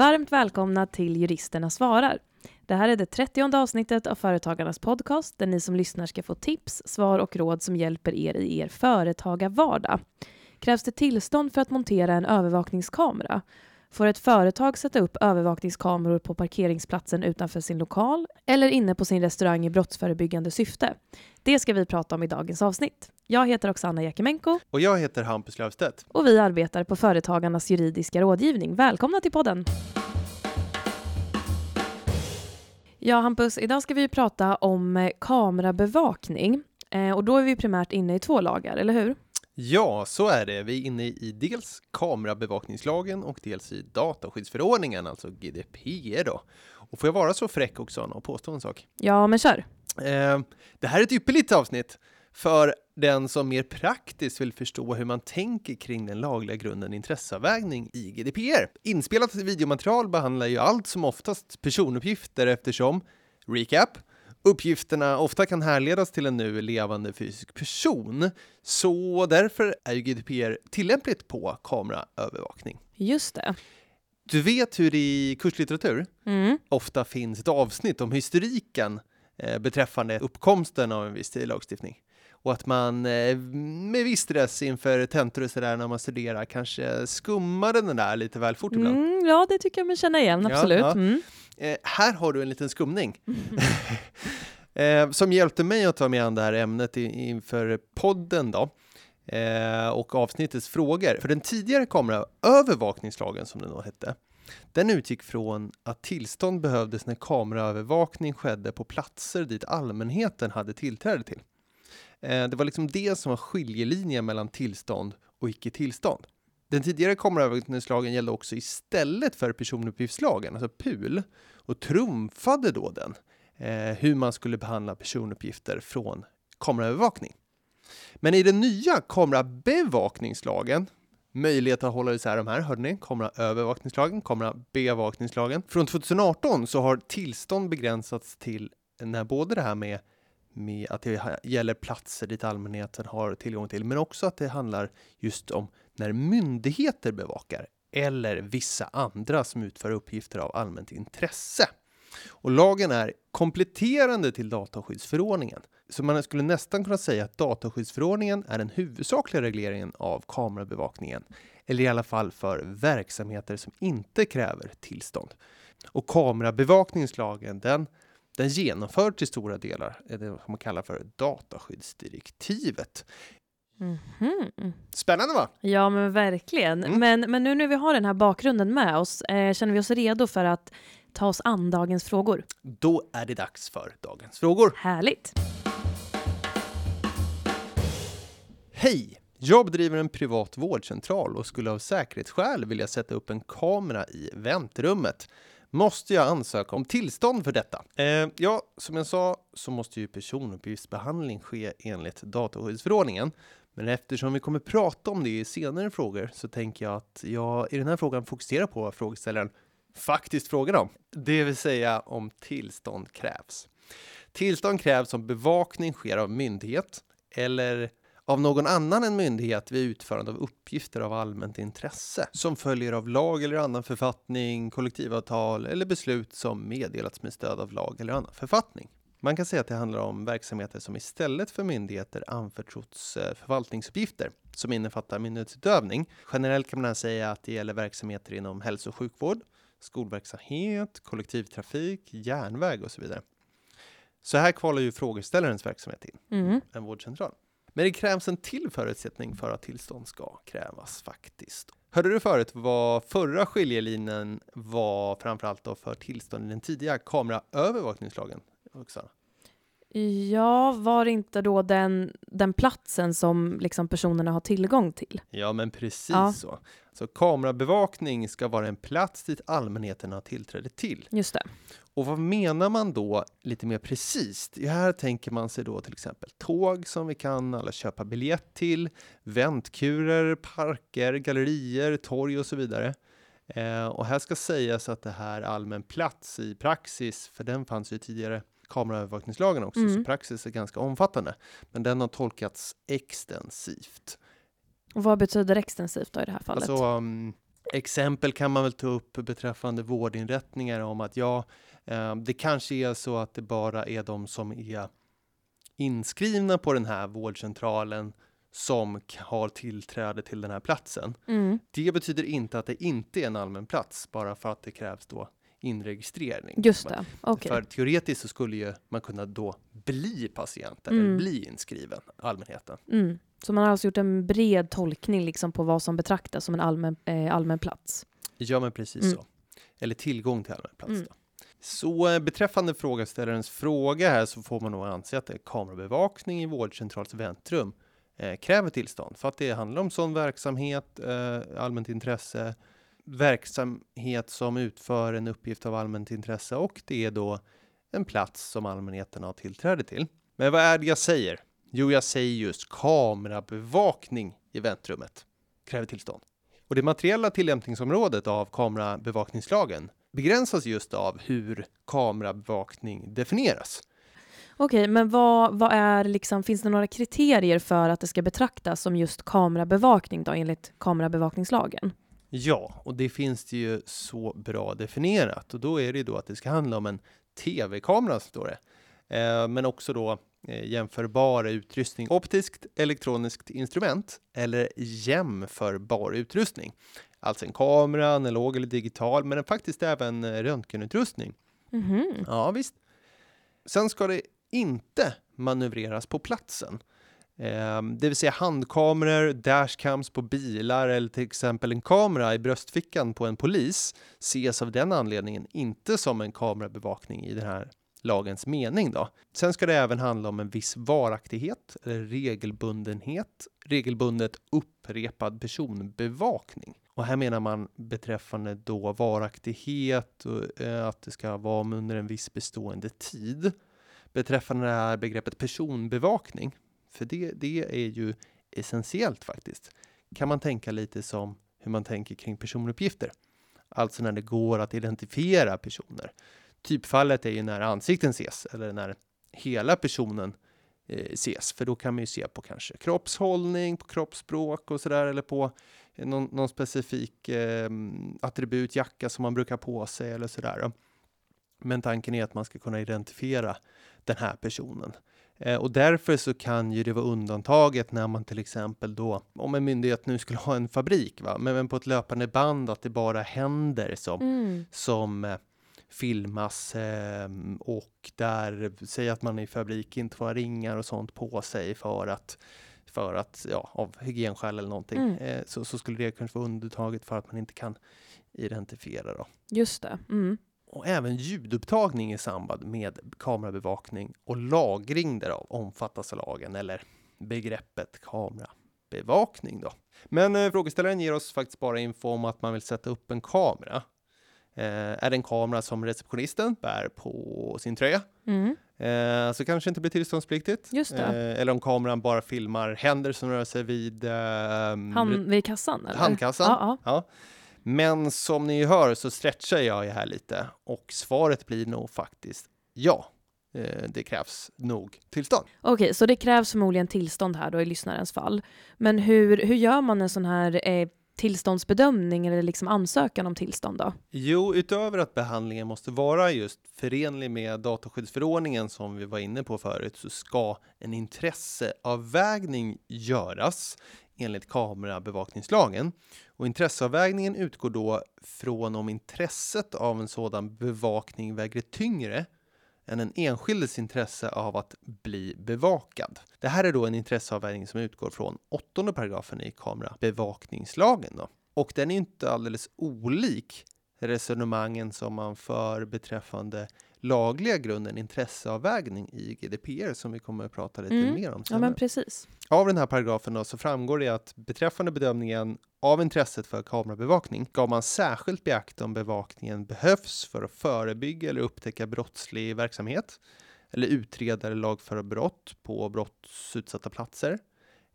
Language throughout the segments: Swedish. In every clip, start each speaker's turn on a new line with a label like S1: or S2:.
S1: Varmt välkomna till Juristerna svarar. Det här är det trettionde avsnittet av Företagarnas podcast där ni som lyssnar ska få tips, svar och råd som hjälper er i er företagarvardag. Krävs det tillstånd för att montera en övervakningskamera? Får ett företag sätta upp övervakningskameror på parkeringsplatsen utanför sin lokal eller inne på sin restaurang i brottsförebyggande syfte? Det ska vi prata om i dagens avsnitt. Jag heter Oksana Jakimenko
S2: Och jag heter Hampus Löfstedt.
S1: och vi arbetar på Företagarnas juridiska rådgivning. Välkomna till podden! Ja, Hampus, idag ska vi prata om eh, kamerabevakning. Eh, och då är vi primärt inne i två lagar, eller hur?
S2: Ja, så är det. Vi är inne i dels kamerabevakningslagen och dels i dataskyddsförordningen, alltså GDPR då. Och får jag vara så fräck också och påstå en sak?
S1: Ja, men kör!
S2: Eh, det här är ett ypperligt avsnitt för den som mer praktiskt vill förstå hur man tänker kring den lagliga grunden intresseavvägning i GDPR. Inspelat videomaterial behandlar ju allt som oftast personuppgifter eftersom, recap, uppgifterna ofta kan härledas till en nu levande fysisk person. Så därför är ju GDPR tillämpligt på kameraövervakning.
S1: Just det.
S2: Du vet hur i kurslitteratur
S1: Mm.
S2: ofta finns ett avsnitt om historiken beträffande uppkomsten av en viss lagstiftning. Och att man eh, med viss stress inför tentor och sådär när man studerar kanske skummade den där lite väl fort ibland.
S1: Mm, ja, det tycker jag mig känna igen,
S2: Ja,
S1: absolut.
S2: ja.
S1: Mm.
S2: Eh, här har du en liten skumning. eh, som hjälpte mig att ta mig an det här ämnet inför podden då. Eh, och avsnittets frågor. För den tidigare kameraövervakningslagen som den då hette. Den utgick från att tillstånd behövdes när kameraövervakning skedde på platser dit allmänheten hade tillträde till. Eh, det var liksom det som var skiljelinjen mellan tillstånd och icke tillstånd. Den tidigare kameraövervakningslagen gällde också istället för personuppgiftslagen, alltså PUL, och trumfade då den eh, hur man skulle behandla personuppgifter från kameraövervakning. Men i den nya kamerabevakningslagen, möjlighet att hålla isär de här, hörde ni? Kameraövervakningslagen, kamerabevakningslagen. Från 2018 så har tillstånd begränsats till när både det här med med att det gäller platser dit allmänheten har tillgång till, men också att det handlar just om när myndigheter bevakar eller vissa andra som utför uppgifter av allmänt intresse. Och lagen är kompletterande till dataskyddsförordningen. Så man skulle nästan kunna säga att dataskyddsförordningen är den huvudsakliga regleringen av kamerabevakningen. Eller i alla fall för verksamheter som inte kräver tillstånd. Och kamerabevakningslagen, den den genomför till stora delar är det som man kallar för dataskyddsdirektivet.
S1: Mhm.
S2: Spännande va?
S1: Ja, men verkligen.
S2: Mm.
S1: Men, men nu när vi har den här bakgrunden med oss, eh, känner vi oss redo för att ta oss an dagens frågor?
S2: Då är det dags för dagens frågor.
S1: Härligt!
S2: Hej! Jag driver en privat vårdcentral och skulle av säkerhetsskäl vilja sätta upp en kamera i väntrummet. Måste jag ansöka om tillstånd för detta? Eh, ja, som jag sa så måste ju personuppgiftsbehandling ske enligt dataskyddsförordningen. Men eftersom vi kommer prata om det i senare frågor så tänker jag att jag i den här frågan fokuserar på vad frågeställaren faktiskt frågar om. Det vill säga om tillstånd krävs. Tillstånd krävs om bevakning sker av myndighet eller av någon annan än myndighet vid utförande av uppgifter av allmänt intresse som följer av lag eller annan författning, kollektivavtal eller beslut som meddelats med stöd av lag eller annan författning. Man kan säga att det handlar om verksamheter som istället för myndigheter anförtrotts eh, förvaltningsuppgifter som innefattar myndighetsutövning. Generellt kan man säga att det gäller verksamheter inom hälso och sjukvård, skolverksamhet, kollektivtrafik, järnväg och så vidare. Så här kvalar ju frågeställarens verksamhet in
S1: Mm.
S2: en vårdcentral. Men det krävs en till förutsättning för att tillstånd ska krävas faktiskt. Hörde du förut vad förra skiljelinjen var framförallt då för tillstånd i den tidiga kameraövervakningslagen? Också?
S1: Ja, var det inte då den, den platsen som liksom personerna har tillgång till?
S2: Ja, men precis
S1: Ja.
S2: så. Så kamerabevakning ska vara en plats dit allmänheten har tillträde till.
S1: Just det.
S2: Och vad menar man då lite mer precis? Ja, här tänker man sig då till exempel tåg som vi kan alla köpa biljett till, väntkurer, parker, gallerier, torg och så vidare. Eh, och här ska sägas att det här är allmän plats i praxis, för den fanns ju tidigare kameraövervakningslagen också,
S1: Mm.
S2: så praxis är ganska omfattande. Men den har tolkats extensivt.
S1: Och vad betyder extensivt då i det här fallet?
S2: Alltså, um, Exempel kan man väl ta upp beträffande vårdinrättningar om att ja, eh, det kanske är så att det bara är de som är inskrivna på den här vårdcentralen som har tillträde till den här platsen.
S1: Mm.
S2: Det betyder inte att det inte är en allmän plats, bara för att det krävs då inregistrering.
S1: Just det, okej.
S2: För teoretiskt så skulle ju man kunna då bli patient eller
S1: Mm.
S2: bli inskriven, allmänheten.
S1: Mm. Så man har alltså gjort en bred tolkning liksom på vad som betraktas som en allmän, eh, allmän plats.
S2: Ja, men precis
S1: Mm.
S2: så. Eller tillgång till allmän plats.
S1: Mm.
S2: Då. Så eh, beträffande frågeställarens fråga här så får man nog anse att är kamerabevakning i vårdcentrals väntrum eh, kräver tillstånd för att det handlar om sån verksamhet, eh, allmänt intresse, verksamhet som utför en uppgift av allmänt intresse och det är då en plats som allmänheten har tillträde till. Men vad är det jag säger? Jo, jag säger just kamerabevakning i väntrummet kräver tillstånd. Och det materiella tillämpningsområdet av kamerabevakningslagen begränsas just av hur kamerabevakning definieras.
S1: Okej, men vad, vad är liksom, finns det några kriterier för att det ska betraktas som just kamerabevakning då enligt kamerabevakningslagen?
S2: Ja, och det finns det ju så bra definierat och då är det ju då att det ska handla om en tv-kamera står det. Eh, men också då eh, jämförbar utrustning, optiskt elektroniskt instrument eller jämförbar utrustning. Alltså en kamera, analog eller digital, men faktiskt även eh, röntgenutrustning.
S1: Mhm.
S2: Ja, visst. Sen ska det inte manövreras på platsen. Ehm, det vill säga handkameror, dashcams på bilar eller till exempel en kamera i bröstfickan på en polis ses av den anledningen inte som en kamerabevakning i den här lagens mening. Då. Sen ska det även handla om en viss varaktighet eller regelbundenhet, regelbundet upprepad personbevakning. Och här menar man beträffande då varaktighet och eh, att det ska vara under en viss bestående tid. Beträffande det här begreppet personbevakning, för det, det är ju essentiellt faktiskt, kan man tänka lite som hur man tänker kring personuppgifter. Alltså när det går att identifiera personer. Typfallet är ju när ansikten ses eller när hela personen eh, ses, för då kan man ju se på kanske kroppshållning, på kroppsspråk och sådär, eller på någon, någon specifik eh, attribut, jacka som man brukar ha på sig eller sådär. Men tanken är att man ska kunna identifiera den här personen. Eh, och därför så kan ju det vara undantaget när man till exempel då, om en myndighet nu skulle ha en fabrik, va? men men på ett löpande band att det bara händer som
S1: Mm.
S2: som eh, filmas eh, och där säger att man i fabrik inte får ringar och sånt på sig för att för att, ja, av hygienskäl eller någonting,
S1: Mm.
S2: eh, så, så skulle det kanske vara undantaget för att man inte kan identifiera då.
S1: Just det. Mm.
S2: Och även ljudupptagning i samband med kamerabevakning och lagring därav omfattas av lagen eller begreppet kamerabevakning då. Men eh, frågeställaren ger oss faktiskt bara info om att man vill sätta upp en kamera. Eh, är det en kamera som receptionisten bär på sin tröja
S1: Mm.
S2: eh, så kanske inte blir tillståndspliktigt.
S1: Just det.
S2: Eh, eller om kameran bara filmar händer som rör sig vid eh,
S1: Han vid kassan? Eller?
S2: handkassan.
S1: Ja, ja.
S2: Ja. Men som ni hör så stretchar jag ju här lite och svaret blir nog faktiskt ja. Eh, Det krävs nog tillstånd.
S1: Okej, så det krävs förmodligen tillstånd här då i lyssnarens fall. Men hur, hur gör man en sån här eh, tillståndsbedömning eller liksom ansökan om tillstånd då?
S2: Jo, utöver att behandlingen måste vara just förenlig med dataskyddsförordningen som vi var inne på förut så ska en intresseavvägning göras enligt kamerabevakningslagen. Och intresseavvägningen utgår då från om intresset av en sådan bevakning väger tyngre än en enskildes intresse av att bli bevakad. Det här är då en intresseavvägning som utgår från åttonde paragrafen i kamerabevakningslagen. Då. Och den är inte alldeles olik resonemangen som man för beträffande lagliga grunden intresseavvägning i GDPR som vi kommer att prata lite
S1: Mm.
S2: mer om
S1: Ja,
S2: senare.
S1: men precis.
S2: Av den här paragrafen då, så framgår det att beträffande bedömningen av intresset för kamerabevakning ska man särskilt beakta om bevakningen behövs för att förebygga eller upptäcka brottslig verksamhet eller utreda eller lagföra brott på brottsutsatta platser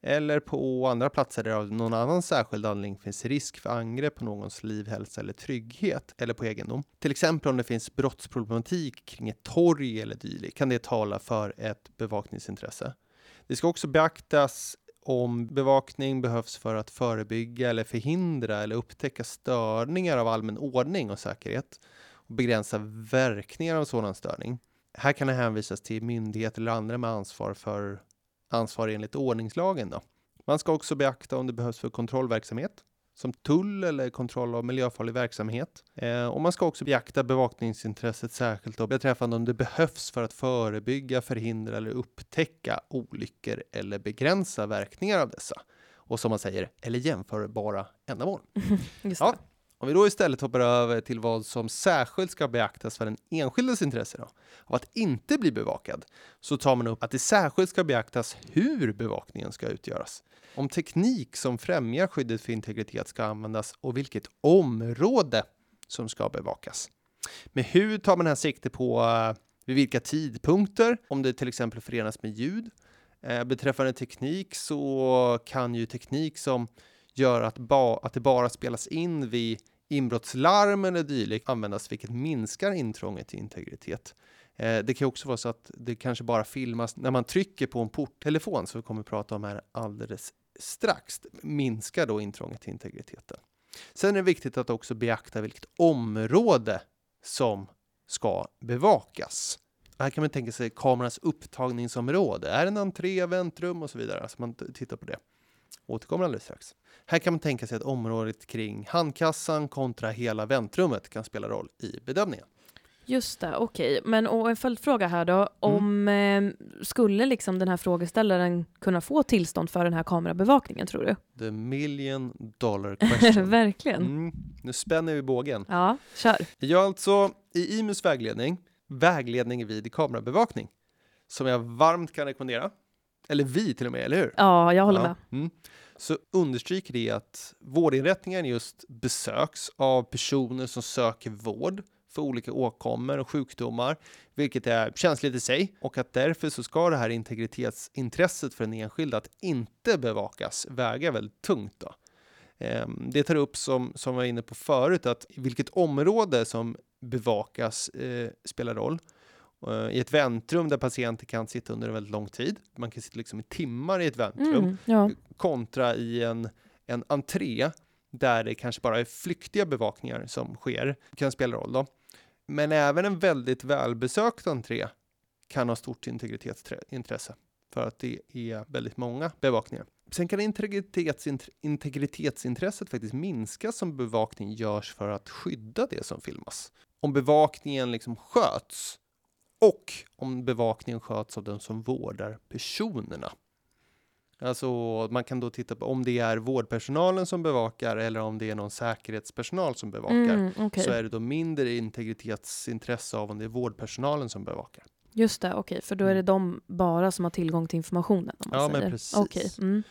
S2: eller på andra platser där av någon annan särskild anledning finns risk för angrepp på någons liv, hälsa eller trygghet eller på egendom. Till exempel om det finns brottsproblematik kring ett torg eller dylikt kan det tala för ett bevakningsintresse. Det ska också beaktas om bevakning behövs för att förebygga eller förhindra eller upptäcka störningar av allmän ordning och säkerhet och begränsa verkningar av sådan störning. Här kan det hänvisas till myndigheter eller andra med ansvar för ansvar enligt ordningslagen. Då. Man ska också beakta om det behövs för kontrollverksamhet som tull eller kontroll av miljöfarlig verksamhet. Eh, och man ska också beakta bevakningsintresset särskilt då, beträffande om det behövs för att förebygga, förhindra eller upptäcka olyckor eller begränsa verkningar av dessa. Och som man säger, eller jämförbara ändamål.
S1: Just
S2: Ja. Om vi då istället hoppar över till vad som särskilt ska beaktas för den enskildes intresse då, av att inte bli bevakad, så tar man upp att det särskilt ska beaktas hur bevakningen ska utgöras. Om teknik som främjar skyddet för integritet ska användas och vilket område som ska bevakas. Med hur tar man här sikte på eh, vid vilka tidpunkter, om det till exempel förenas med ljud. Eh, beträffande teknik så kan ju teknik som gör att, ba att det bara spelas in vid inbrottslarm eller dylikt användas, vilket minskar intrånget i integritet. Eh, det kan också vara så att det kanske bara filmas när man trycker på en porttelefon, som vi kommer att prata om här alldeles strax, minskar då intrånget i integriteten. Sen är det viktigt att också beakta vilket område som ska bevakas. Här kan man tänka sig kamerans upptagningsområde. Är det en entré, väntrum och så vidare? Alltså man tittar på det. Återkommer alldeles strax. Här kan man tänka sig att området kring handkassan kontra hela väntrummet kan spela roll i bedömningen.
S1: Just det, okej. Men och en följdfråga här
S2: Mm.
S1: då. Om eh, skulle liksom den här frågeställaren kunna få tillstånd för den här kamerabevakningen tror du?
S2: The million dollar question.
S1: Verkligen.
S2: Mm, nu spänner vi bågen.
S1: Ja, kör.
S2: Ja, alltså i IMUs vägledning, vägledning vid kamerabevakning, som jag varmt kan rekommendera. Eller vi till och med, eller hur?
S1: Ja, jag håller
S2: Ja,
S1: med.
S2: Mm. Så understryker det att vårdinrättningen just besöks av personer som söker vård för olika åkommor och sjukdomar, vilket är känsligt i sig och att därför så ska det här integritetsintresset för den enskilda att inte bevakas väga väldigt tungt. Då. Ehm, Det tar upp som, som jag var inne på förut att vilket område som bevakas eh, spelar roll. Eh, I ett väntrum där patienter kan sitta under en väldigt lång tid, man kan sitta liksom i timmar i ett väntrum,
S1: Mm, ja.
S2: kontra i en, en entré där det kanske bara är flyktiga bevakningar som sker, kan spela roll då. Men även en väldigt välbesökt entré kan ha stort integritetsintresse för att det är väldigt många bevakningar. Sen kan integritetsint- integritetsintresset faktiskt minska som bevakning görs för att skydda det som filmas. Om bevakningen liksom sköts och om bevakningen sköts av den som vårdar personerna. Alltså man kan då titta på om det är vårdpersonalen som bevakar eller om det är någon säkerhetspersonal som bevakar.
S1: Mm, okej.
S2: Så är det då mindre integritetsintresse av om det är vårdpersonalen som bevakar.
S1: Just det, okej. För då är det de bara som har tillgång till informationen. Om man
S2: Ja, men
S1: säger.
S2: precis.
S1: Okej. Mm.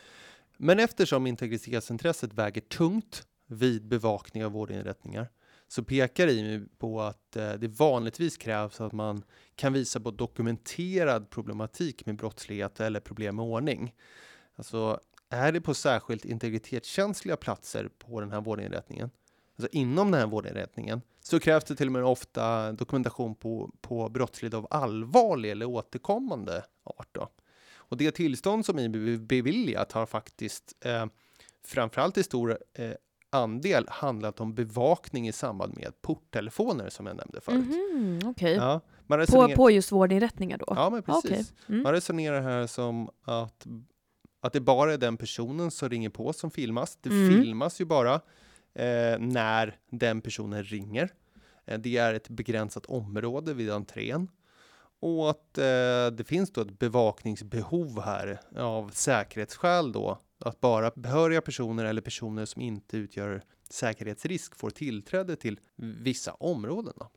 S2: Men eftersom integritetsintresset väger tungt vid bevakning av vårdinrättningar så pekar IMU på att eh, det vanligtvis krävs att man kan visa på dokumenterad problematik med brottslighet eller problem med ordning. Alltså, är det på särskilt integritetskänsliga platser på den här vårdinrättningen, alltså inom den här vårdinrättningen, så krävs det till och med ofta dokumentation på, på brottslighet av allvarlig eller återkommande art. Då. Och det tillstånd som IMU beviljat har faktiskt eh, framförallt i stor eh, andel handlat om bevakning i samband med porttelefoner som jag nämnde förut.
S1: Mhm, okej.
S2: Ja, man
S1: På,
S2: resonerar,
S1: på just vårdinrättningar då?
S2: ja, men precis.
S1: Okej. Mm.
S2: Man resonerar här som att, att det bara är den personen som ringer på som filmas. Det
S1: Mm.
S2: filmas ju bara eh, när den personen ringer. Eh, det är ett begränsat område vid entrén. Och att eh, det finns då ett bevakningsbehov här av säkerhetsskäl då. Att bara behöriga personer eller personer som inte utgör säkerhetsrisk får tillträde till vissa områden. Då.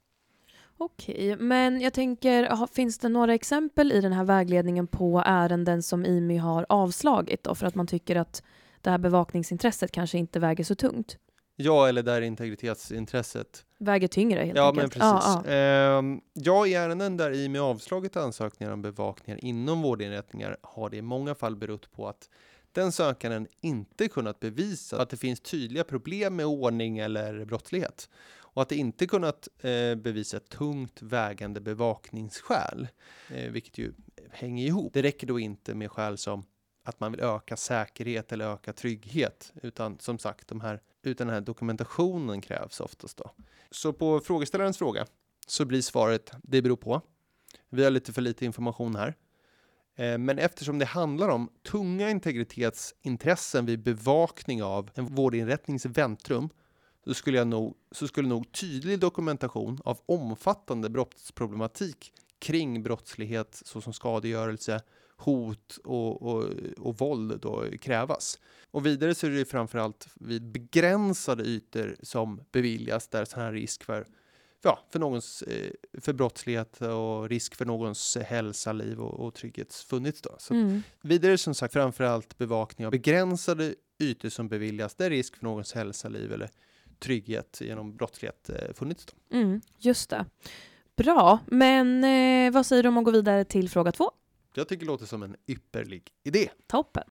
S1: Okej, men jag tänker, finns det några exempel i den här vägledningen på ärenden som IMY har avslagit då, för att man tycker att det här bevakningsintresset kanske inte väger så tungt?
S2: Ja, eller där integritetsintresset
S1: Väger tyngre helt
S2: Ja, men
S1: enkelt?
S2: precis.
S1: Ja, ja.
S2: Ehm, ja, i ärenden där IMI avslagit ansökningar om bevakningar inom vårdinrättningar har det i många fall berott på att den sökanden inte kunnat bevisa att det finns tydliga problem med ordning eller brottslighet och att det inte kunnat eh, bevisa tungt vägande bevakningsskäl, eh, vilket ju hänger ihop. Det räcker då inte med skäl som att man vill öka säkerhet eller öka trygghet, utan som sagt, de här, utan den här dokumentationen krävs oftast då. Så på frågeställarens fråga så blir svaret, det beror på. Vi har lite för lite information här. Eh, men eftersom det handlar om tunga integritetsintressen vid bevakning av en vårdinrättnings väntrum så skulle, jag nog, så skulle nog tydlig dokumentation av omfattande brottsproblematik kring brottslighet såsom skadegörelse, hot och, och, och våld då krävas. Och vidare så är det framförallt vid begränsade ytor som beviljas där sån här risk för ja, för, någons, eh, för brottslighet och risk för någons hälsa, liv och, och trygghet funnits. Då. Så mm. Vidare som sagt framförallt bevakning av begränsade ytor som beviljas där risk för någons hälsa, liv eller trygghet genom brottslighet eh, funnits. Då.
S1: Mm, just det. Bra, men eh, vad säger du om att gå vidare till fråga två?
S2: Jag tycker det låter som en ypperlig idé.
S1: Toppen.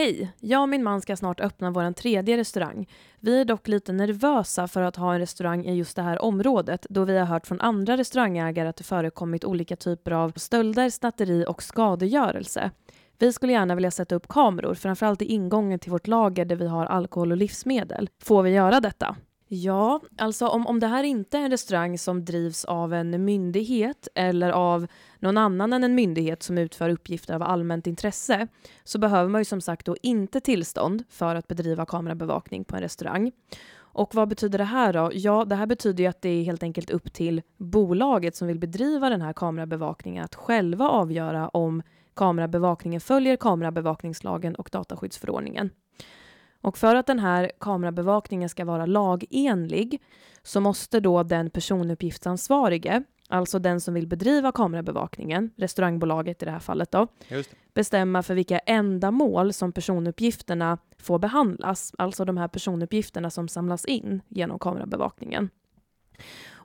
S1: Hej! Jag och min man ska snart öppna vår tredje restaurang. Vi är dock lite nervösa för att ha en restaurang i just det här området då vi har hört från andra restaurangägare att det förekommit olika typer av stölder, snatteri och skadegörelse. Vi skulle gärna vilja sätta upp kameror, framförallt i ingången till vårt lager där vi har alkohol och livsmedel. Får vi göra detta? Ja, alltså om, om det här inte är en restaurang som drivs av en myndighet eller av någon annan än en myndighet som utför uppgifter av allmänt intresse så behöver man ju som sagt då inte tillstånd för att bedriva kamerabevakning på en restaurang. Och vad betyder det här då? Ja, det här betyder ju att det är helt enkelt upp till bolaget som vill bedriva den här kamerabevakningen att själva avgöra om kamerabevakningen följer kamerabevakningslagen och dataskyddsförordningen. Och för att den här kamerabevakningen ska vara lagenlig så måste då den personuppgiftsansvarige, alltså den som vill bedriva kamerabevakningen, restaurangbolaget i det här fallet då, bestämma för vilka ändamål som personuppgifterna får behandlas, alltså de här personuppgifterna som samlas in genom kamerabevakningen.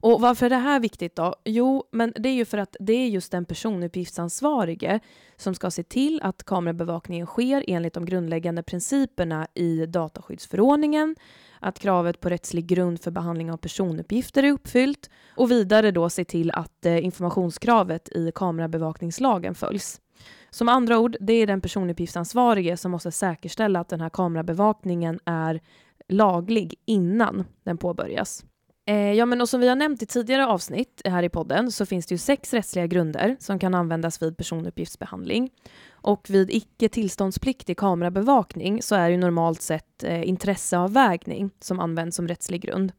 S1: Och varför är det här viktigt då? Jo, men det är ju för att det är just den personuppgiftsansvarige som ska se till att kamerabevakningen sker enligt de grundläggande principerna i dataskyddsförordningen, att kravet på rättslig grund för behandling av personuppgifter är uppfyllt och vidare då se till att eh, informationskravet i kamerabevakningslagen följs. Som andra ord, det är den personuppgiftsansvarige som måste säkerställa att den här kamerabevakningen är laglig innan den påbörjas. Eh, ja, men och som vi har nämnt i tidigare avsnitt här i podden så finns det ju sex rättsliga grunder som kan användas vid personuppgiftsbehandling. Och vid icke tillståndspliktig kamerabevakning så är det normalt sett eh, intresseavvägning som används som rättslig grund.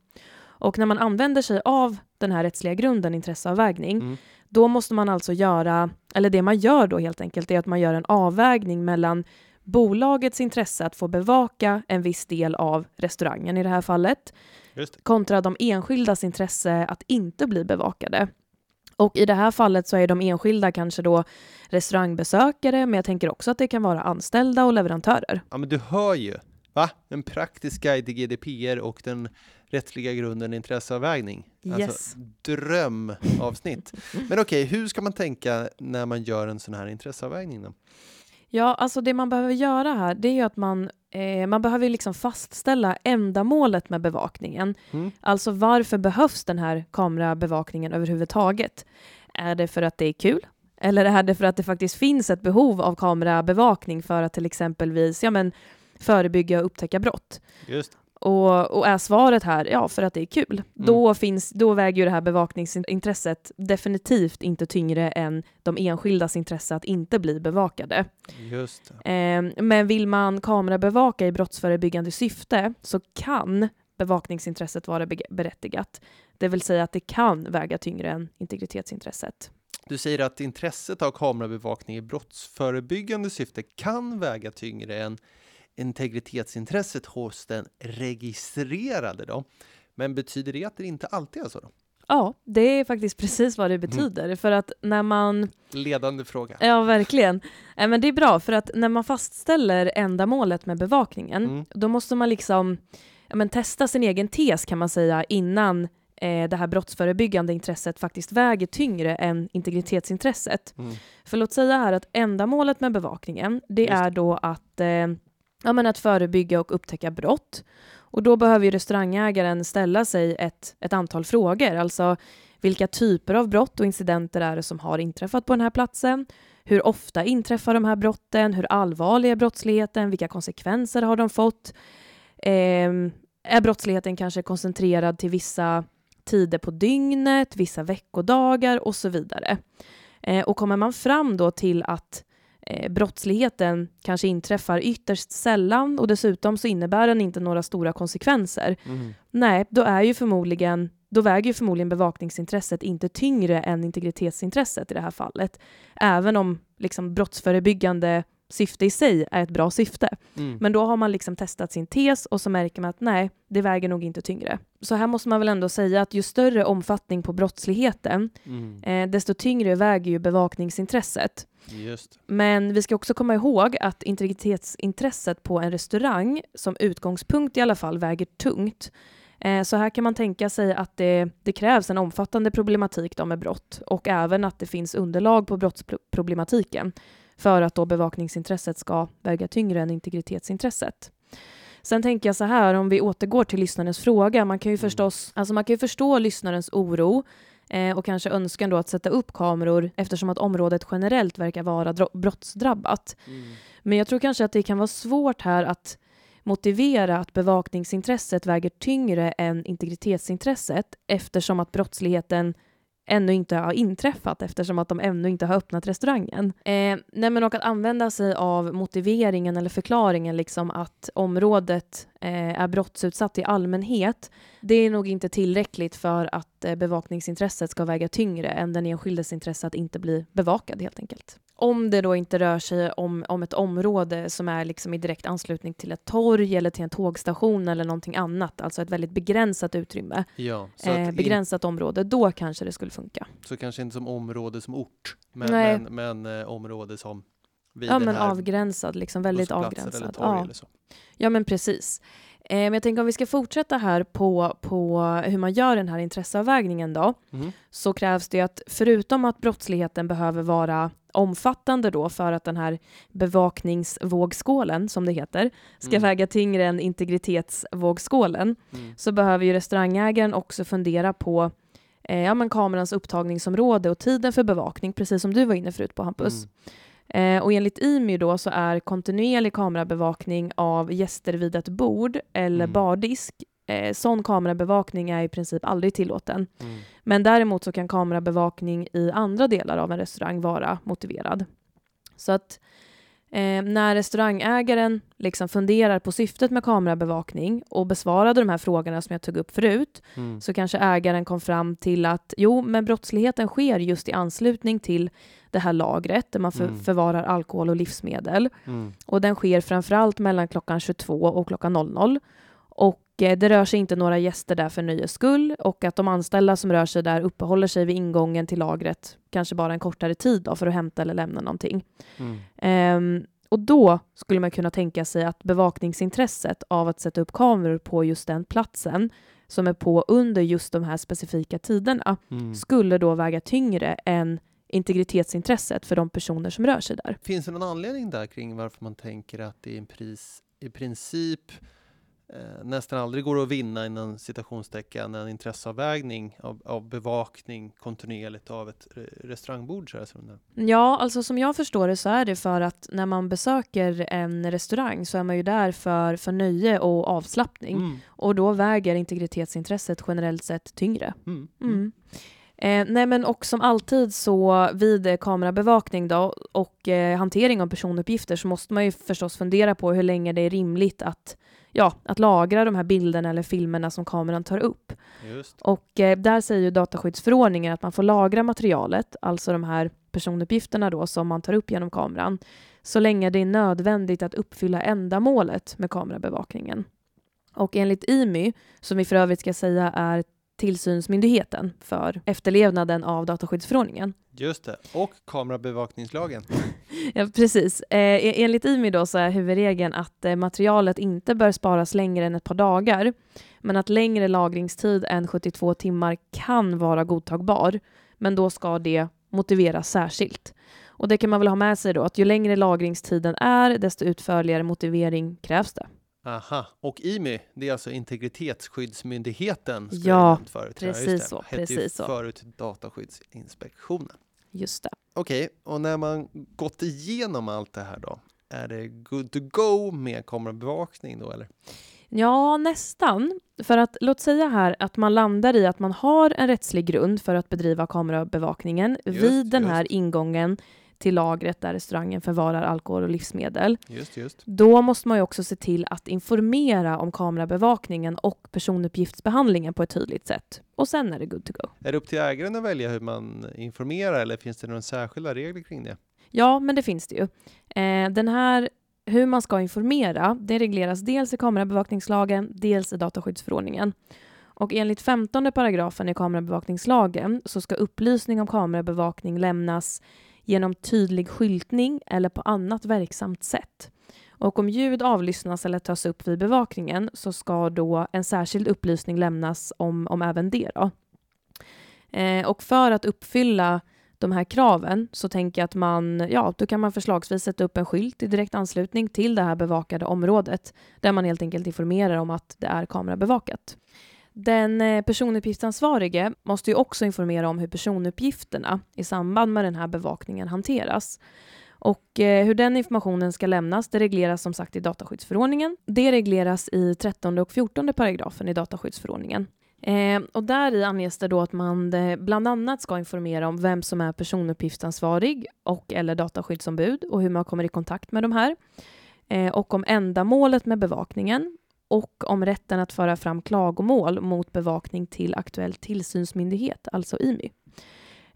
S1: Och när man använder sig av den här rättsliga grunden, intresseavvägning, mm. då måste man alltså göra, eller det man gör då helt enkelt, är att man gör en avvägning mellan bolagets intresse att få bevaka en viss del av restaurangen i det här fallet, kontra de enskildas intresse att inte bli bevakade. Och i det här fallet så är de enskilda kanske då restaurangbesökare, men jag tänker också att det kan vara anställda och leverantörer.
S2: Ja, men du hör ju. Va? En praktisk guide till GDPR och den rättsliga grunden intresseavvägning. Alltså, yes. Alltså drömavsnitt. men okej, okay, hur ska man tänka när man gör en sån här intresseavvägning då?
S1: Ja, alltså det man behöver göra här, det är ju att man, eh, man behöver liksom fastställa ändamålet med bevakningen. Mm. Alltså varför behövs den här kamerabevakningen överhuvudtaget? Är det för att det är kul? Eller är det för att det faktiskt finns ett behov av kamerabevakning för att till exempelvis ja, men, förebygga och upptäcka brott?
S2: Just.
S1: Och, och, är svaret här, ja, för att det är kul, mm. då, finns, då väger ju det här bevakningsintresset definitivt inte tyngre än de enskildas intresse att inte bli bevakade.
S2: Just
S1: eh, men vill man kamerabevaka i brottsförebyggande syfte så kan bevakningsintresset vara berättigat. Det vill säga att det kan väga tyngre än integritetsintresset.
S2: Du säger att intresset av kamerabevakning i brottsförebyggande syfte kan väga tyngre än integritetsintresset hos den registrerade då. Men betyder det att det inte alltid är så? Då?
S1: Ja, det är faktiskt precis vad det betyder. Mm. För att när man...
S2: Ledande fråga.
S1: Ja, verkligen. Äh, men det är bra, för att när man fastställer ändamålet med bevakningen, mm. då måste man liksom ja, men testa sin egen tes kan man säga innan eh, det här brottsförebyggande intresset faktiskt väger tyngre än integritetsintresset. Mm. För låt säga här att ändamålet med bevakningen, det Just. är då att eh, ja, men att förebygga och upptäcka brott. Och då behöver ju restaurangägaren ställa sig ett, ett antal frågor. Alltså, vilka typer av brott och incidenter är det som har inträffat på den här platsen? Hur ofta inträffar de här brotten? Hur allvarlig är brottsligheten? Vilka konsekvenser har de fått? Eh, är brottsligheten kanske koncentrerad till vissa tider på dygnet, vissa veckodagar och så vidare? Eh, och kommer man fram då till att eh, brottsligheten kanske inträffar ytterst sällan och dessutom så innebär den inte några stora konsekvenser. Mm. Nej, då är ju förmodligen då väger ju förmodligen bevakningsintresset inte tyngre än integritetsintresset i det här fallet. Även om liksom brottsförebyggande syfte i sig är ett bra syfte. Mm. Men då har man liksom testat sin tes och så märker man att nej, det väger nog inte tyngre. Så här måste man väl ändå säga att ju större omfattning på brottsligheten, mm. eh, desto tyngre väger ju bevakningsintresset.
S2: Just.
S1: Men vi ska också komma ihåg att integritetsintresset på en restaurang som utgångspunkt i alla fall väger tungt. Eh, så här kan man tänka sig att det, det krävs en omfattande problematik med brott och även att det finns underlag på brottsproblematiken för att då bevakningsintresset ska väga tyngre än integritetsintresset. Sen tänker jag så här, om vi återgår till lyssnarens fråga, man kan ju mm. förstås, alltså man kan ju förstå lyssnarens oro och kanske önskan då att sätta upp kameror eftersom att området generellt verkar vara brottsdrabbat. Mm. Men jag tror kanske att det kan vara svårt här att motivera att bevakningsintresset väger tyngre än integritetsintresset eftersom att brottsligheten ännu inte har inträffat eftersom att de ännu inte har öppnat restaurangen. Eh, nej men och att använda sig av motiveringen eller förklaringen liksom att området eh, är brottsutsatt i allmänhet, det är nog inte tillräckligt för att eh, bevakningsintresset ska väga tyngre än den enskildes intresse att inte bli bevakad helt enkelt. Om det då inte rör sig om, om ett område som är liksom i direkt anslutning till ett torg eller till en tågstation eller någonting annat, alltså ett väldigt begränsat utrymme,
S2: ja,
S1: eh, begränsat in... område, då kanske det skulle funka.
S2: Så kanske inte som område som ort, men, men, men eh, område som vid
S1: Ja, men avgränsad, liksom väldigt avgränsad. Ja. Ja, men precis. Eh, men jag tänker om vi ska fortsätta här på, på hur man gör den här intresseavvägningen då, mm. så krävs det att förutom att brottsligheten behöver vara omfattande då för att den här bevakningsvågskålen, som det heter, ska mm. väga tyngre än integritetsvågskålen, mm. så behöver ju restaurangägaren också fundera på eh, ja, men kamerans upptagningsområde och tiden för bevakning, precis som du var inne förut på Hampus. Mm. Eh, och enligt IMY då så är kontinuerlig kamerabevakning av gäster vid ett bord eller mm. bardisk eh, sån kamerabevakning är i princip aldrig tillåten. Mm. Men däremot så kan kamerabevakning i andra delar av en restaurang vara motiverad. Så att eh, när restaurangägaren liksom funderar på syftet med kamerabevakning och besvarade de här frågorna som jag tog upp förut, mm. så kanske ägaren kom fram till att jo, men brottsligheten sker just i anslutning till det här lagret där man för, mm. förvarar alkohol och livsmedel. Mm. Och den sker framförallt mellan klockan 22 och klockan 00. Och det rör sig inte några gäster där för nöjes skull och att de anställda som rör sig där uppehåller sig vid ingången till lagret kanske bara en kortare tid då för att hämta eller lämna någonting. Mm. Um, och då skulle man kunna tänka sig att bevakningsintresset av att sätta upp kameror på just den platsen som är på under just de här specifika tiderna mm. skulle då väga tyngre än integritetsintresset för de personer som rör sig där.
S2: Finns det någon anledning där kring varför man tänker att det är en pris i princip eh, nästan aldrig går att vinna inom citationstecken en intresseavvägning av, av bevakning kontinuerligt av ett restaurangbord? Så här,
S1: ja, alltså som jag förstår det så är det för att när man besöker en restaurang så är man ju där för, för nöje och avslappning mm. och då väger integritetsintresset generellt sett tyngre. Mm. Mm. Eh, nej men och som alltid så vid kamerabevakning då och eh, hantering av personuppgifter så måste man ju förstås fundera på hur länge det är rimligt att, ja, att lagra de här bilderna eller filmerna som kameran tar upp.
S2: Just.
S1: Och eh, där säger ju dataskyddsförordningen att man får lagra materialet, alltså de här personuppgifterna då som man tar upp genom kameran, så länge det är nödvändigt att uppfylla ändamålet med kamerabevakningen. Och enligt IMY, som vi för övrigt ska säga är tillsynsmyndigheten för efterlevnaden av dataskyddsförordningen.
S2: Just det, och kamerabevakningslagen.
S1: ja, precis. Eh, e-, enligt IMI då så är huvudregeln att eh, materialet inte bör sparas längre än ett par dagar, men att längre lagringstid än 72 timmar kan vara godtagbar, men då ska det motiveras särskilt. Och det kan man väl ha med sig då, att ju längre lagringstiden är, desto utförligare motivering krävs det.
S2: Aha, och IMY, det är alltså Integritetsskyddsmyndigheten. ska
S1: Ja,
S2: förut.
S1: precis
S2: just det.
S1: så,
S2: Hette ju
S1: precis så.
S2: förut Dataskyddsinspektionen.
S1: Just det.
S2: Okej, och när man gått igenom allt det här då, är det good to go med kamerabevakning då eller?
S1: Ja, nästan. För att låt säga här att man landar i att man har en rättslig grund för att bedriva kamerabevakningen
S2: Just,
S1: vid den här
S2: just.
S1: ingången till lagret där restaurangen förvarar alkohol och livsmedel.
S2: Just, just.
S1: Då måste man ju också se till att informera om kamerabevakningen och personuppgiftsbehandlingen på ett tydligt sätt. Och sen är det good to go.
S2: Är det upp till ägaren att välja hur man informerar eller finns det några särskilda regler kring det?
S1: Ja, men det finns det ju. Eh, den här, hur man ska informera, det regleras dels i kamerabevakningslagen, dels i dataskyddsförordningen. Och enligt 15 paragrafen i kamerabevakningslagen så ska upplysning om kamerabevakning lämnas genom tydlig skyltning eller på annat verksamt sätt. Och om ljud avlyssnas eller tas upp vid bevakningen så ska då en särskild upplysning lämnas om, om även det. Då. Eh, och för att uppfylla de här kraven så tänker jag att man, ja, då kan man förslagsvis sätta upp en skylt i direkt anslutning till det här bevakade området där man helt enkelt informerar om att det är kamerabevakat. Den eh, personuppgiftsansvarige måste ju också informera om hur personuppgifterna i samband med den här bevakningen hanteras. Och eh, hur den informationen ska lämnas, det regleras som sagt i dataskyddsförordningen. Det regleras i 13 och 14 paragrafen i dataskyddsförordningen. Eh, och där i anges det då att man eh, bland annat ska informera om vem som är personuppgiftsansvarig och eller dataskyddsombud och hur man kommer i kontakt med de här. Eh, och om ändamålet med bevakningen och om rätten att föra fram klagomål mot bevakning till aktuell tillsynsmyndighet, alltså IMY.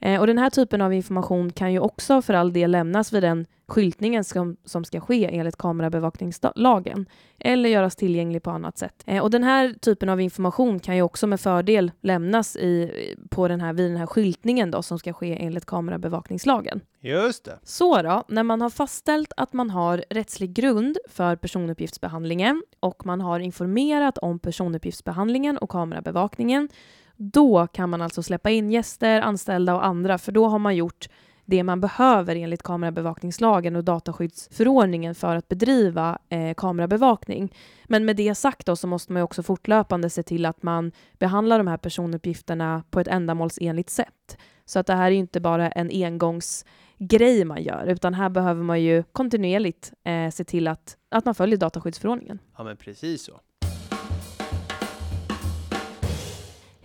S1: Eh, och den här typen av information kan ju också för all del lämnas vid den skyltningen som, som ska ske enligt kamerabevakningslagen eller göras tillgänglig på annat sätt. Eh, och den här typen av information kan ju också med fördel lämnas i, på den här, vid den här skyltningen då, som ska ske enligt kamerabevakningslagen.
S2: Just det.
S1: Så då, när man har fastställt att man har rättslig grund för personuppgiftsbehandlingen och man har informerat om personuppgiftsbehandlingen och kamerabevakningen, då kan man alltså släppa in gäster, anställda och andra, för då har man gjort det man behöver enligt kamerabevakningslagen och dataskyddsförordningen för att bedriva eh, kamerabevakning. Men med det sagt då så måste man ju också fortlöpande se till att man behandlar de här personuppgifterna på ett ändamålsenligt sätt. Så att det här är inte bara en engångsgrej man gör, utan här behöver man ju kontinuerligt eh, se till att, att man följer dataskyddsförordningen.
S2: Ja, men precis så.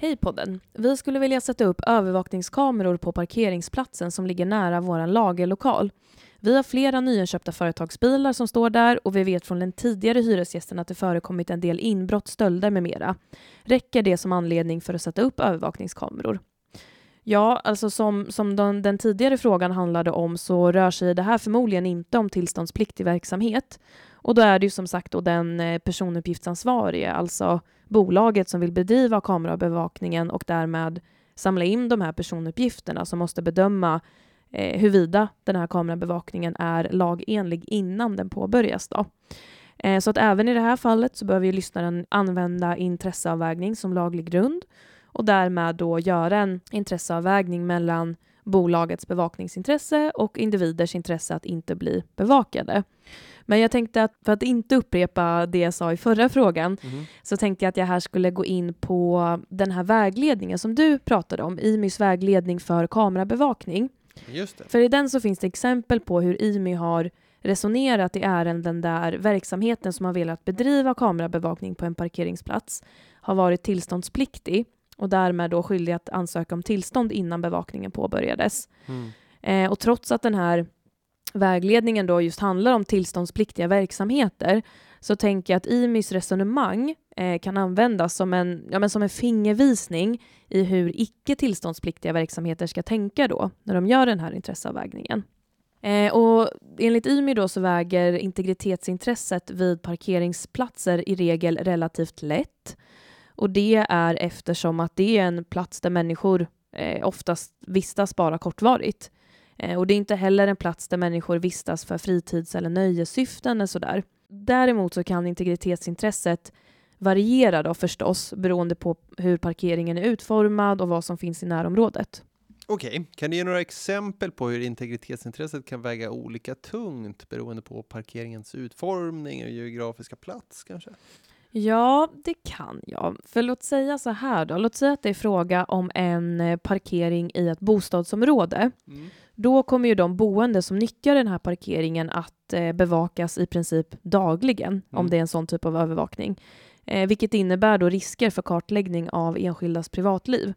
S1: Hej podden! Vi skulle vilja sätta upp övervakningskameror på parkeringsplatsen som ligger nära vår lagerlokal. Vi har flera nyinköpta företagsbilar som står där och vi vet från den tidigare hyresgästen att det förekommit en del inbrott, stölder med mera. Räcker det som anledning för att sätta upp övervakningskameror? Ja, alltså som, som den, den tidigare frågan handlade om så rör sig det här förmodligen inte om tillståndspliktig verksamhet. Och då är det ju som sagt då den eh, personuppgiftsansvarige, alltså bolaget som vill bedriva kamerabevakningen och därmed samla in de här personuppgifterna som måste bedöma eh, huruvida den här kamerabevakningen är lagenlig innan den påbörjas. Då. Eh, så att även i det här fallet så behöver ju lyssnaren använda intresseavvägning som laglig grund och därmed då göra en intresseavvägning mellan bolagets bevakningsintresse och individers intresse att inte bli bevakade. Men jag tänkte att för att inte upprepa det jag sa i förra frågan
S2: Mhm.
S1: så tänkte jag att jag här skulle gå in på den här vägledningen som du pratade om, IMYs vägledning för kamerabevakning. För i den så finns det exempel på hur IMY har resonerat i ärenden där verksamheten som har velat bedriva kamerabevakning på en parkeringsplats har varit tillståndspliktig och därmed då skyldig att ansöka om tillstånd innan bevakningen påbörjades.
S2: Mm.
S1: Eh, och trots att den här vägledningen då just handlar om tillståndspliktiga verksamheter så tänker jag att IMYs resonemang eh, kan användas som en, ja, men som en fingervisning i hur icke tillståndspliktiga verksamheter ska tänka då när de gör den här intresseavvägningen. Eh, och enligt IMY då så väger integritetsintresset vid parkeringsplatser i regel relativt lätt. Och det är eftersom att det är en plats där människor eh, oftast vistas bara kortvarigt. Eh, och det är inte heller en plats där människor vistas för fritids eller nöjessyften eller sådär. Däremot så kan integritetsintresset variera då förstås beroende på hur parkeringen är utformad och vad som finns i närområdet.
S2: Okej, kan du ge några exempel på hur integritetsintresset kan väga olika tungt beroende på parkeringens utformning och geografiska plats kanske?
S1: Ja, det kan jag. För låt säga så här då. Låt säga att det är fråga om en eh, parkering i ett bostadsområde.
S2: Mm.
S1: Då kommer ju de boende som nyttjar den här parkeringen att eh, bevakas i princip dagligen, om
S2: Mm.
S1: det är en sån typ av övervakning. Eh, vilket innebär då risker för kartläggning av enskildas privatliv.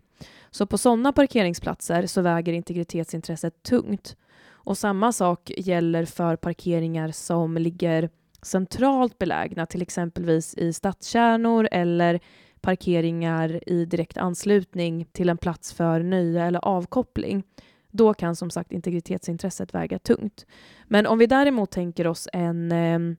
S1: Så på sådana parkeringsplatser så väger integritetsintresset tungt. Och samma sak gäller för parkeringar som ligger centralt belägna, till exempelvis i stadskärnor eller parkeringar i direkt anslutning till en plats för nöje eller avkoppling. Då kan som sagt integritetsintresset väga tungt. Men om vi däremot tänker oss en, eh,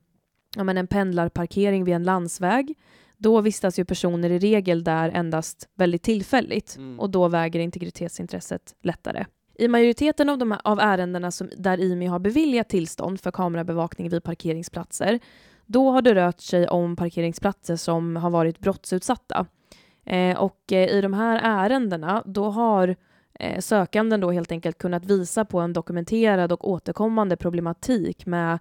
S1: ja, men en pendlarparkering vid en landsväg, då vistas ju personer i regel där endast väldigt tillfälligt
S2: Mm.
S1: och då väger integritetsintresset lättare. I majoriteten av, de av ärendena som, där IMI har beviljat tillstånd för kamerabevakning vid parkeringsplatser, då har det rört sig om parkeringsplatser som har varit brottsutsatta. Eh, och eh, i de här ärendena, då har sökanden då helt enkelt kunnat visa på en dokumenterad och återkommande problematik med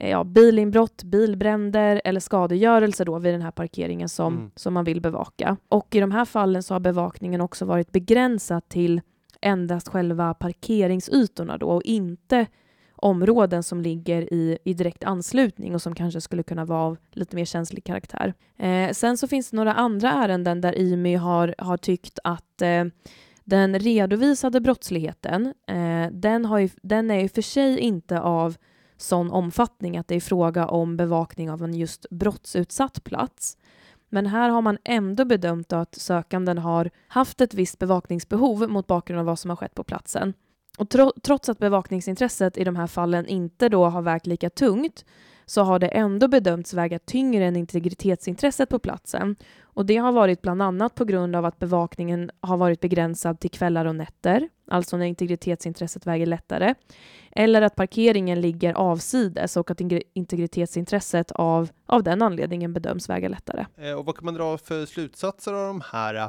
S1: eh, ja, bilinbrott, bilbränder eller skadegörelse då vid den här parkeringen som,
S2: Mm.
S1: som man vill bevaka. Och i de här fallen så har bevakningen också varit begränsad till endast själva parkeringsytorna då och inte områden som ligger i, i direkt anslutning och som kanske skulle kunna vara av lite mer känslig karaktär. Eh, sen så finns det några andra ärenden där IMY har, har tyckt att eh, den redovisade brottsligheten, eh, den, har ju, den är i och för sig inte av sån omfattning att det är fråga om bevakning av en just brottsutsatt plats. Men här har man ändå bedömt att sökanden har haft ett visst bevakningsbehov mot bakgrund av vad som har skett på platsen. Och tro, trots att bevakningsintresset i de här fallen inte då har vägt lika tungt så har det ändå bedömts väga tyngre än integritetsintresset på platsen. Och det har varit bland annat på grund av att bevakningen har varit begränsad till kvällar och nätter, alltså när integritetsintresset väger lättare, eller att parkeringen ligger avsides och att integritetsintresset av, av den anledningen bedöms väga lättare.
S2: Eh, och vad kan man dra för slutsatser av de här eh,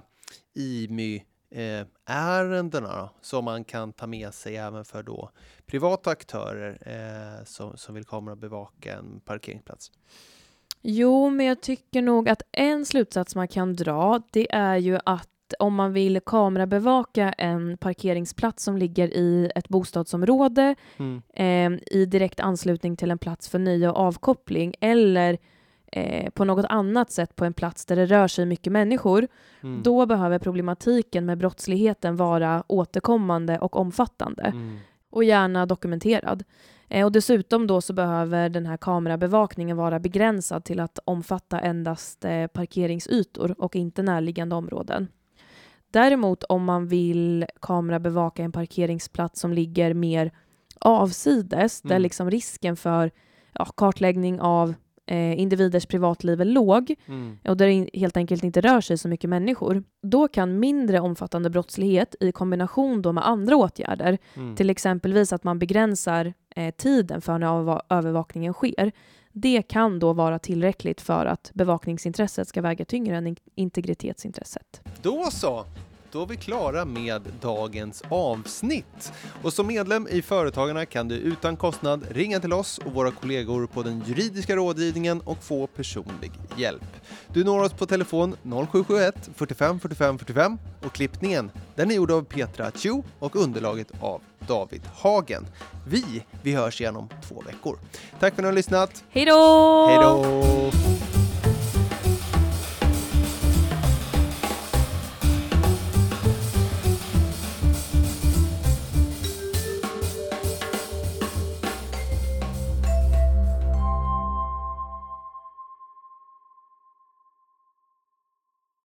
S2: IMY eh, IMY-ärendena då, som man kan ta med sig även för då privata aktörer eh, som, som vill komma och bevaka en parkeringsplats?
S1: Jo, men jag tycker nog att en slutsats man kan dra, det är ju att om man vill kamerabevaka en parkeringsplats som ligger i ett bostadsområde
S2: Mm.
S1: eh, i direkt anslutning till en plats för nöje och avkoppling eller eh, på något annat sätt på en plats där det rör sig mycket människor,
S2: Mm.
S1: då behöver problematiken med brottsligheten vara återkommande och omfattande
S2: Mm.
S1: och gärna dokumenterad. Eh, och dessutom då så behöver den här kamerabevakningen vara begränsad till att omfatta endast eh, parkeringsytor och inte närliggande områden. Däremot om man vill kamerabevaka en parkeringsplats som ligger mer avsides, där
S2: Mm.
S1: liksom risken för ja, kartläggning av eh, individers privatliv är låg
S2: Mm.
S1: och där det helt enkelt inte rör sig så mycket människor, då kan mindre omfattande brottslighet i kombination då med andra åtgärder
S2: Mm.
S1: till exempelvis att man begränsar eh, tiden för när överva- övervakningen sker. Det kan då vara tillräckligt för att bevakningsintresset ska väga tyngre än in- integritetsintresset.
S2: Då så! Då är vi klara med dagens avsnitt. Och som medlem i Företagarna kan du utan kostnad ringa till oss och våra kollegor på den juridiska rådgivningen och få personlig hjälp. Du når oss på telefon 0771 45 45 45 och klippningen den är gjord av Petra Chu och underlaget av David Hagen. Vi, vi hörs igen om två veckor. Tack för att ni har lyssnat.
S1: Hej då!
S2: Hej då!